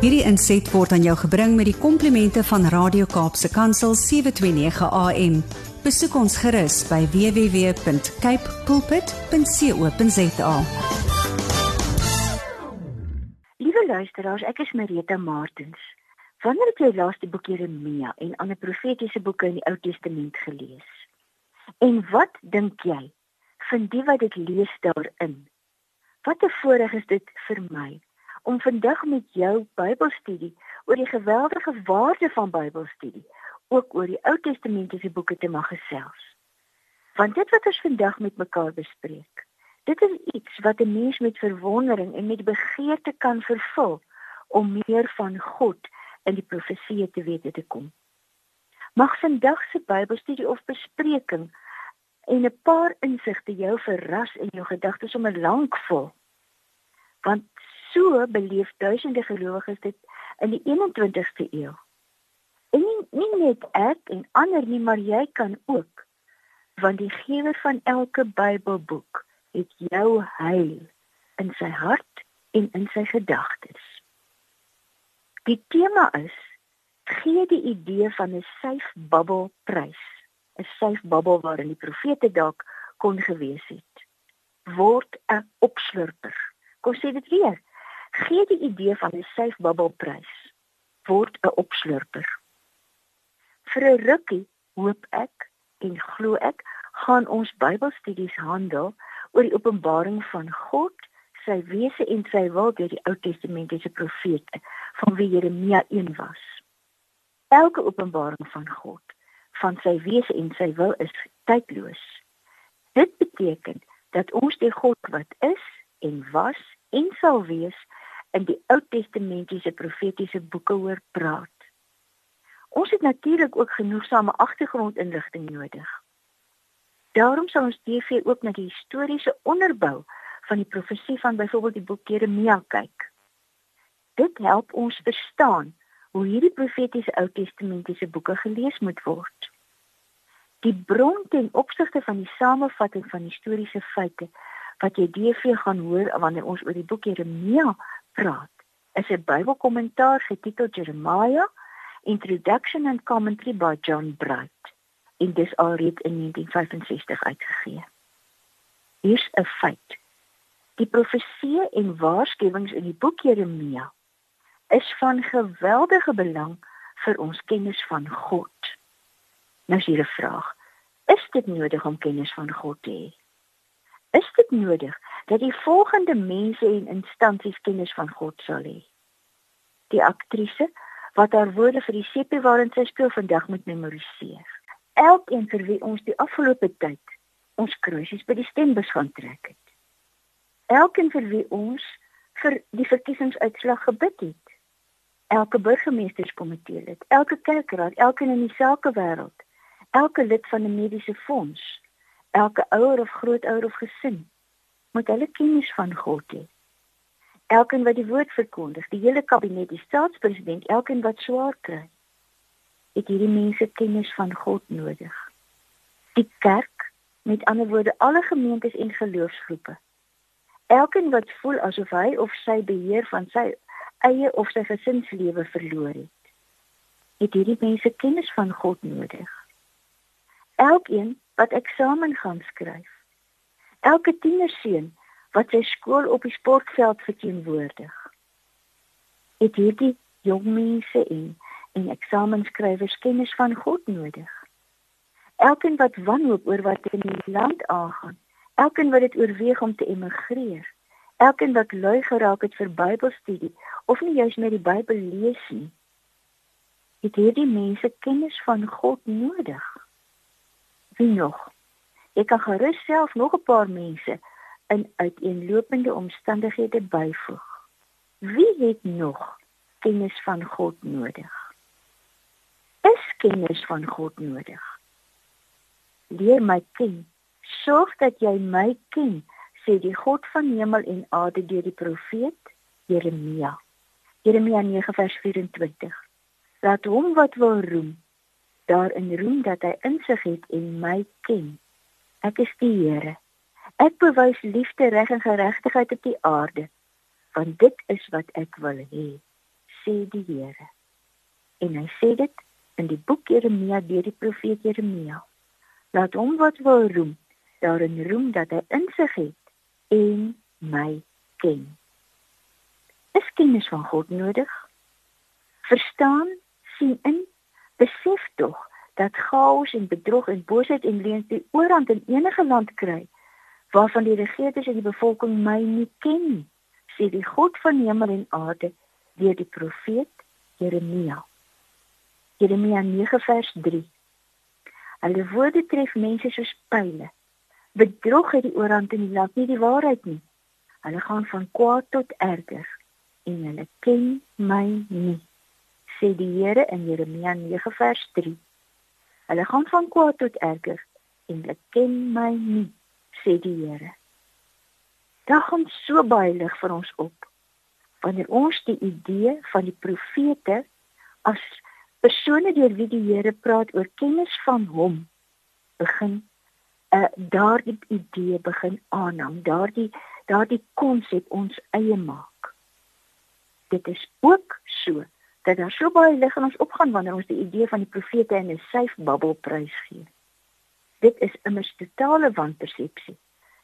Hierdie inset word aan jou gebring met die komplimente van Radio Kaapse Kansel 729 AM. Besoek ons gerus by www.cape pulpit.co.za. Liewe luisteraars, ek is Marita Martins. Wanneer het jy laas die boek Jeremia en ander profetiese boeke in die Ou Testament gelees? En wat dink jy? Vind die wat dit lees daarin? Wat 'n voorreg is dit vir my om vandag met jou Bybelstudie oor die geweldige waarde van Bybelstudie, ook oor die Ou Testamentiese boeke te mag gesels. Want dit wat ons vandag met mekaar bespreek, dit is iets wat 'n mens met verwondering en met begeerte kan vervul om meer van God in die profeseë te weet te kom. Mag vandag se Bybelstudie of bespreking en 'n paar insigte jou verras in jou gedagtes om 'n lank vol. Want so beleef duisende gelowiges dit in die 21ste eeu. En nie, nie net ek en ander nie, maar jy kan ook. Want die gewer van elke Bybelboek het jou heil in sy hart en in sy gedagtes. Die tema is gee die idee van 'n safe bubble prys. 'n Safe bubble waarin die profete dalk kon gewees het. Word 'n opslurper. Kom sê dit weer. Gee die idee van 'n safe bubble prys. Word 'n opslurper. Vir 'n rukkie hoop ek en glo ek gaan ons Bybelstudies handel oor die openbaring van God, sy wese en sy wil deur die Ou Testamentiese profete van wie Jeremia een was. Elke openbaring van God, van sy wese en sy wil is tydloos. Dit beteken dat ons die God wat is en was en sal wees in die Ou Testamentiese profetiese boeke hoor praat. Ons het natuurlik ook genoegsame agtergrondinligting nodig. Daarom sal ons TV ook na die historiese onderbou van die profesie van byvoorbeeld die boek Jeremia kyk. Dit help ons verstaan hoe hierdie profetiese Ou Testamentiese boeke gelees moet word. Die bron ten opsigte van die samevatting van historiese feite wat jy DV gaan hoor wanneer ons oor die boek Jeremia praat, is 'n Bybelkommentaar getiteld Jeremiah Introduction and Commentary by John Bright en dis alreeds in 1965 uitgegee. Hier's 'n feit. Die profeseë en waarskuwings in die boek Jeremia is van geweldige belang vir ons kennis van God. Nou is hier 'n vraag. Is dit nodig om kennis van God te hê? Is dit nodig dat die volgende mense en instansies kennis van God sal hê? Die aktrise wat haar woorde vir die sepie waarin sy speel vandag moet memoriseer. Elkeen vir wie ons die afgelope tyd ons kruisies by die stembus gaan trek het. Elkeen vir wie ons vir die verkiesingsuitslag gebid het elke burgemeesterskomitee lid, elke kerkraad, elke in die sakewêreld, elke lid van 'n mediese fonds, elke ouer of grootouer of gesin moet hulle kennis van God hê. Elkeen wat die woord verkondig, die hele kabinet, die staatspresident, elkeen wat swaar kry, het hierdie mense kennis van God nodig. Die kerk, met ander woorde, alle gemeentes en geloofsgroepe. Elkeen wat voel asof hy of sy beheer van sy eie of sy gesinslewe verloor het. Het hierdie mense kennis van God nodig. Elkeen wat eksamen gaan skryf. Elke tienerseun wat sy skool op die sportveld verteenwoordig. Het hierdie jong mense en en eksamenskrywers kennis van God nodig. Elkeen wat wanhoop oor wat in die land aangaan, elkeen wat dit oorweeg om te emigreer, elkeen wat lui geraak het vir Bybelstudie of nie juis met die Bybel lees nie. Het hierdie mense kennis van God nodig? Wie nog? Ek kan gerus self nog 'n paar mense in uiteenlopende omstandighede byvoeg. Wie het nog kennis van God nodig? Is kennis van God nodig? Leer my ken. Sorg dat jy my ken sê die God van hemel en aarde deur die profeet Jeremia. Jeremia 9 vers 24. Laat hom wat wil roem daarin roem dat hy insig het en my ken. Ek is die Here. Ek bewys liefde, reg en geregtigheid op die aarde, want dit is wat ek wil hê, sê die Here. En hy sê dit in die boek Jeremia deur die profeet Jeremia. Laat hom wat wil roem, daarin roem dat hy insig het en my ken. Is kennis van God nodig? Verstaan, sien in, besef tog dat chaos en bedrog en boosheid en leuen die oorhand in enige land kry waarvan die regerders en die bevolking my nie ken nie, sê die God van hemel en aarde deur die profeet Jeremia. Jeremia 9 vers 3. Hulle woorde tref mense soos pile. Bedrog het die oorhand in die land nie die waarheid nie. Hulle gaan van kwaad tot erger en hulle ken my nie. Sê die Here in Jeremia 9 vers 3. Hulle gaan van kwaad tot erger en hulle ken my nie sê die Here. Daar gaan so baie lig vir ons op wanneer ons die idee van die profete as persone deur wie die Here praat oor kennis van hom begin uh, daardie idee begin aanneem, daardie daardie konsep ons eie maak. Dit is ook so dat daar so baie lig in ons opgaan wanneer ons die idee van die profete in 'n safe bubble prys gee. Dit is mis totale wanpersepsie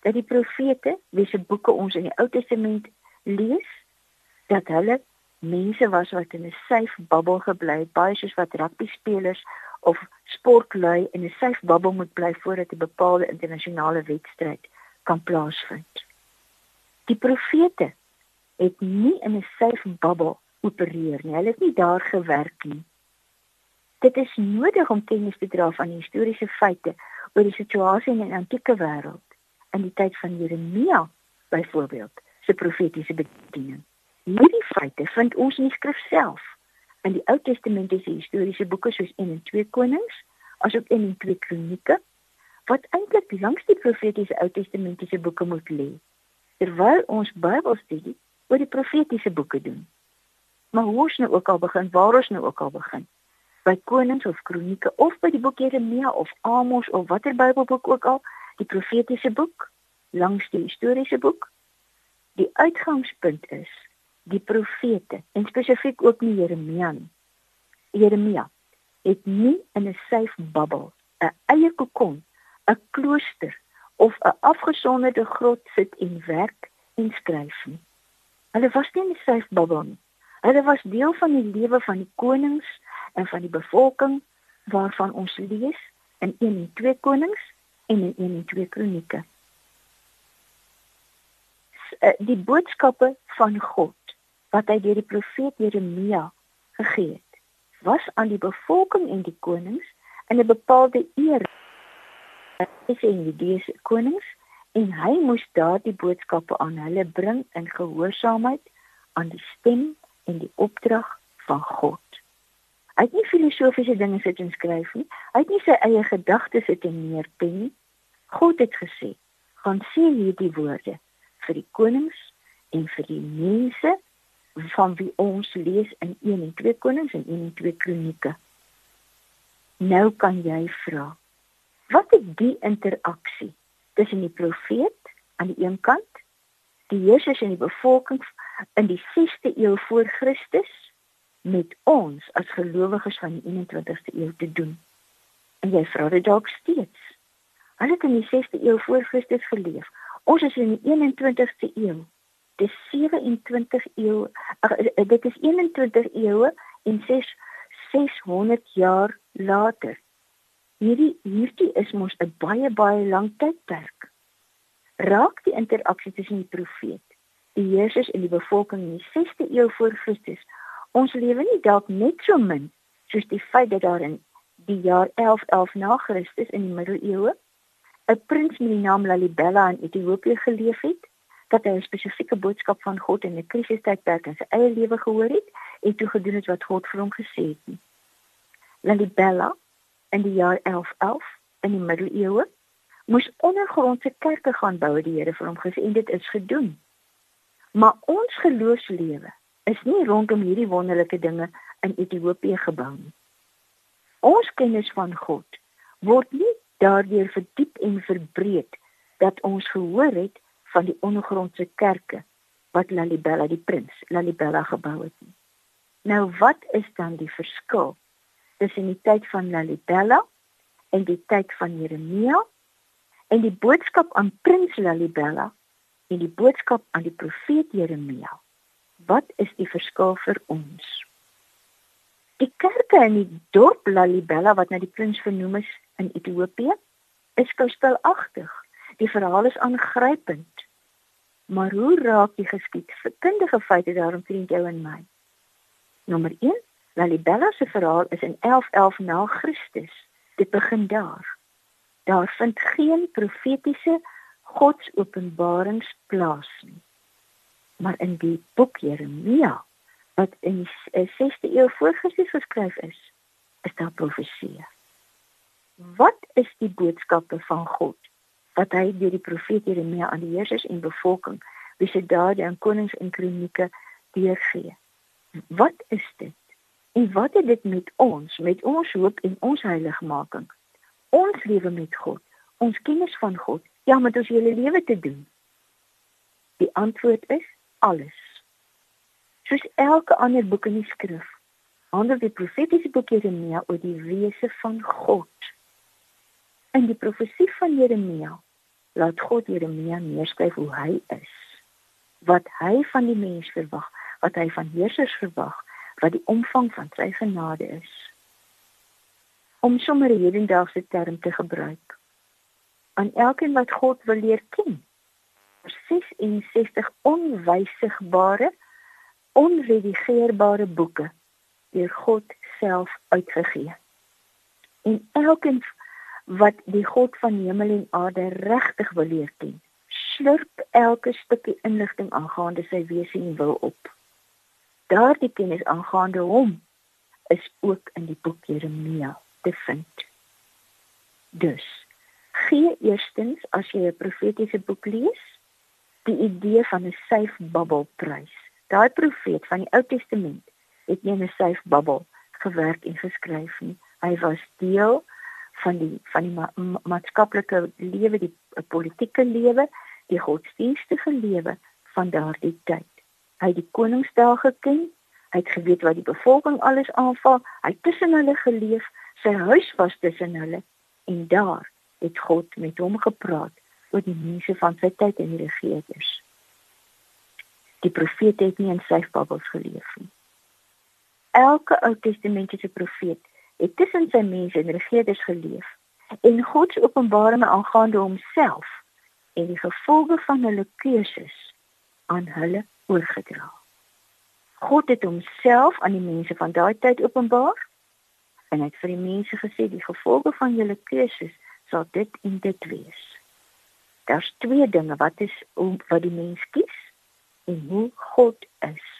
dat die profete, wie se boeke ons in die Ou Testament lees, dat hulle mense was wat in 'n safe bubble gebly het, baie soos wat rugby spelers of sportlui in 'n safe bubble moet bly voordat 'n bepaalde internasionale wedstryd kan plaasvind. Die profete het nie in 'n safe bubble opereer nie. Hulle het nie daar gewerk nie. Dit is nodig om kennis te dra van historiese feite oor die situasie in die antieke wêreld in die tyd van Jeremia byvoorbeeld se profetiese bediening. Hierdie feite vind ons in die skrif self. In die Ou Testament is die historiese boeke soos 1 en 2 Konings, asook 1 en 2 Kronieke wat eintlik langs die profetiese Ou Testamentiese boeke moet lê. Terwyl ons Bybelstudie oor die profetiese boeke doen. Maar hoe ons nou ook al begin, waar ons nou ook al begin, by Konings of Kronieke of by die boek Jeremia of Amos of watter Bybelboek ook al, die profetiese boek langs die historiese boek. Die uitgangspunt is die profete en spesifiek ook nie Jeremia nie. Jeremia het nie in 'n safe bubble, 'n eie kokon, 'n klooster of 'n afgesonderde grot sit en werk en skryf nie. Hulle was nie in 'n safe bubble nie. Hulle was deel van die lewe van die konings en van die bevolking waarvan ons lees in 1 en 2 Konings en in 1 en 2 Kronieke. Eh, die boodskappe van God wat hy deur die profeet Jeremia gegee het, was aan die bevolking en die konings in 'n bepaalde eer. Sê in die dese konings en hy moes daardie boodskappe aan hulle bring in gehoorsaamheid aan die stem en die opdrag van God. Hy het nie filosofiese dinge sit en skryf nie. Hy het nie sy eie gedagtes sit en neerpen nie. God het gesê, "Gaan sê hierdie woorde vir die konings en vir die mense van wie ons lees in 1 en 2 Konings en 1 en 2 Kronieke." Nou kan jy vra, wat is die interaksie tussen die profeet aan die een kant, die Jesus en die bevolking in die 6de eeu voor Christus met ons as gelowiges van die 21ste eeu te doen. En jy vra dit dalk steeds. Hulle het in die 6ste eeu voor Christus geleef. Ons is in die 21ste eeu. Dis 27 eeu. Ag eh, dit is 21 eeue en 6 600 jaar later. Hierdie hierdie is mos 'n baie baie lang tydperk. Raak die interaksie tussen die profeet, die Jesus en die bevolking in die 6ste eeu voor Christus ons lewe nie dalk net so min soos die feit dat daar in die jaar 1111 na Christus in die middeleeue 'n prins met die naam Lalibela in Ethiopië geleef het dat hy 'n spesifieke boodskap van God in 'n krisistydperk in sy eie lewe gehoor het en toe gedoen het wat God vir hom gesê het. Lalibela in die jaar 1111 in die middeleeue moes ondergrondse kerke gaan bou die Here vir hom gesê en dit is gedoen. Maar ons geloofslewe is nie rondom hierdie wonderlike dinge in Ethiopië gebou nie. Ons kennis van God word nie daardeur verdiep en verbreed dat ons gehoor het van die ondergrondse kerke wat Lalibela die prins Lalibela gebou het nie. Nou wat is dan die verskil tussen die tyd van Lalibela en die tyd van Jeremia en die boodskap aan prins Lalibela en die boodskap aan die profeet Jeremia? Wat is die verskil vir ons? Die kerke in die dorp Lalibela wat na die prins vernoem is in Ethiopië, is skouspelagtig. Die verhaal is aangrypend. Maar hoe raak die geskiedkundige feite daaromtrent jou en my? Nommer 1, Lalibela se verhaal is in 1111 na Christus. Dit begin daar. Daar vind geen profetiese godsopenbarings plaas nie. Maar in die boek Jeremia wat in die 6de eeu voor Christus geskryf is, is daar profeseë. Wat is die boodskappe van God wat hy deur die profeet Jeremia aan die heersers en bevolking, wie se dade en konings en kronieke deurgee? Wat is dit? En wat het dit met ons, met ons hoop en ons heiligmaking? Ons lewe met God, ons kennis van God, ja, met ons hele lewe te doen. Die antwoord is alles. Soos elke ander boek in die skrif, handel die profetiese boek Jeremia oor die wese van God. In die profesie van Jeremia laat God Jeremia neerskryf hoe hy is, wat hy van die mens verwag, wat hy van heersers verwag, wat die omvang van sy genade is. Om sommer 'n hedendaagse term te gebruik. Aan elkeen wat God wil leer ken. 66 onwysigbare, onredigeerbare boeke deur God self uitgegee. En elkeen wat die God van hemel en aarde regtig wil leer ken, slurp elke stukkie inligting aangaande sy wese en wil op daardie kennis aangaande hom is ook in die boek Jeremia te vind. Dus gee eerstens as jy 'n profetiese boek lees, die idee van 'n safe bubble prys. Daai profeet van die Ou Testament het nie 'n safe bubble gewerk en geskryf nie. Hy was deel van die van die ma maatskaplike lewe, die politieke lewe, die godsdienstige lewe van daardie tyd. Hy het die koningsdae geken. Hy het geweet wat die bevolking alles aanval. Hy het tussen hulle geleef. Sy huis was tussen hulle en daar het God met hom gepraat oor die mense van sy tyd en die regerders. Die profeet het nie in sy babbels geleef nie. Elke Ou Testamentiese profeet het tussen sy mense en regerders geleef en God se openbaringe aangaande homself en die gevolge van hulle keuses aan hulle oorgedra. God het homself aan die mense van daai tyd openbaar en het vir die mense gesê die gevolge van julle keuses sal dit en dit wees. Daar's twee dinge wat is om wat die mens kies en hoe God is.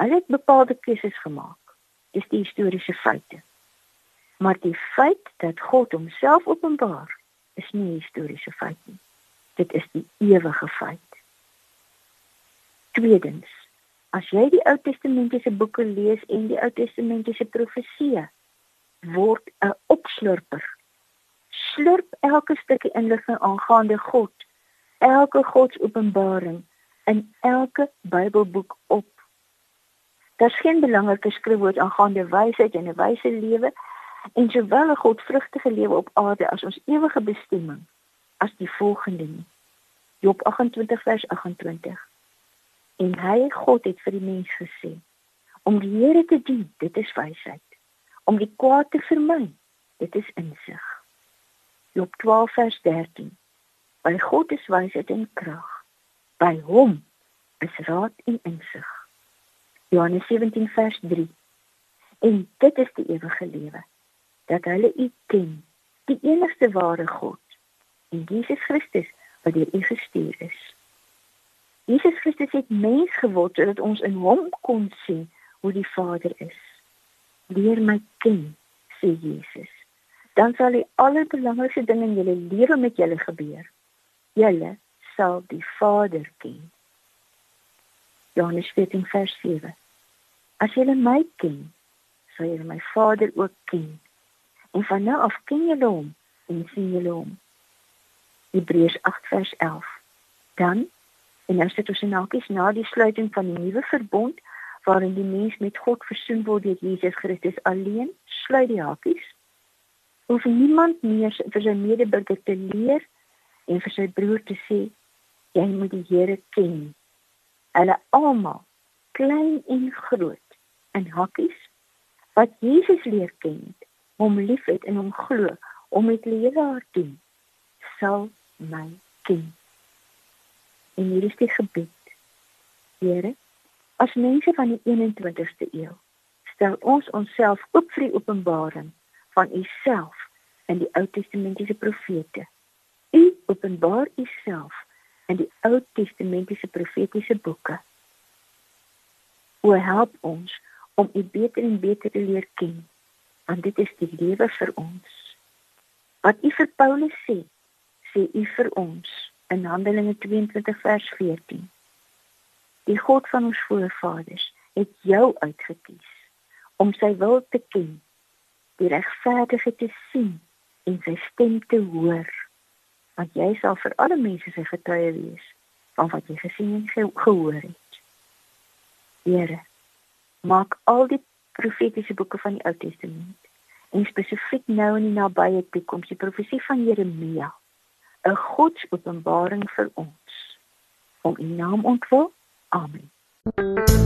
Hy het bepaalde keuses gemaak. Dis die historiese feite. Maar die feit dat God homself openbaar is nie 'n historiese feit nie. Dit is die ewige feit. Tweedens, as jy die Ou Testamentiese boeke lees en die Ou Testamentiese profeseë, word 'n opslurper. Slurp elke stukkie inligting aangaande God, elke Godsopenbaring in elke Bybelboek op. Daar's geen belangrike skrifwoord aangaande wysheid en 'n wyse lewe en sowel 'n godvrugtige lewe op aarde as ons ewige bestemming as die volgende nie. Job 28 vers 28 En hy God het vir die mens gesê om die Here te dien, dit is wysheid. Om die kwaad te vermy, dit is insig. Job 12 vers 13. By God is wysheid en krag. By hom is raad en insig. Johannes 17 vers 3. En dit is die ewige lewe dat hulle U ken, die enigste ware God en Jesus Christus wat deur U gestuur is. Jesus Christus het mens geword sodat ons in hom kon sien hoe die Vader is. Leer my ken, sê Jesus. Dan sal die allerbelangrikste ding in julle lewe met julle gebeur. Julle sal die Vader ken. Johannes 14 vers 7. As julle my ken, sal julle my Vader ook ken. En van nou af ken julle hom en sien julle hom. Hebreërs 8 vers 11. Dan En nou sit ons in hakies na die sluiting van die nuwe verbond waarin die mens met God versoen word deur Jesus Christus alleen, sluit die hakies. Hoef niemand meer vir sy medeburger te leer en vir sy broer te sê jy moet die Here ken. Hulle almal, klein en groot, in hakies wat Jesus leer ken, hom liefhet en hom glo, om met lewe haar doen, sal my ken. En hier is die gebed. Here, as mense van die 21ste eeu, stel ons onsself oop vir die openbaring van U self in die Ou Testamentiese profete. U openbaar U self in die Ou Testamentiese profetiese boeke. O help ons om U beter en beter te leer ken, want dit is die lewe vir ons. Wat U vir Paulus sê, sê U vir ons in Handelinge 22 vers 14. Die God van ons voorvaders het jou uitgekies om sy wil te ken, die regverdige te sien en sy stem te hoor. Want jy sal vir alle mense sy getuie wees van wat jy gesien en ge gehoor het. Here, maak al die profetiese boeke van die Ou Testament en spesifiek nou in die nabye toekoms die profesie van Jeremia 'n godsopenbaring vir ons om u naam ontwil. Amen.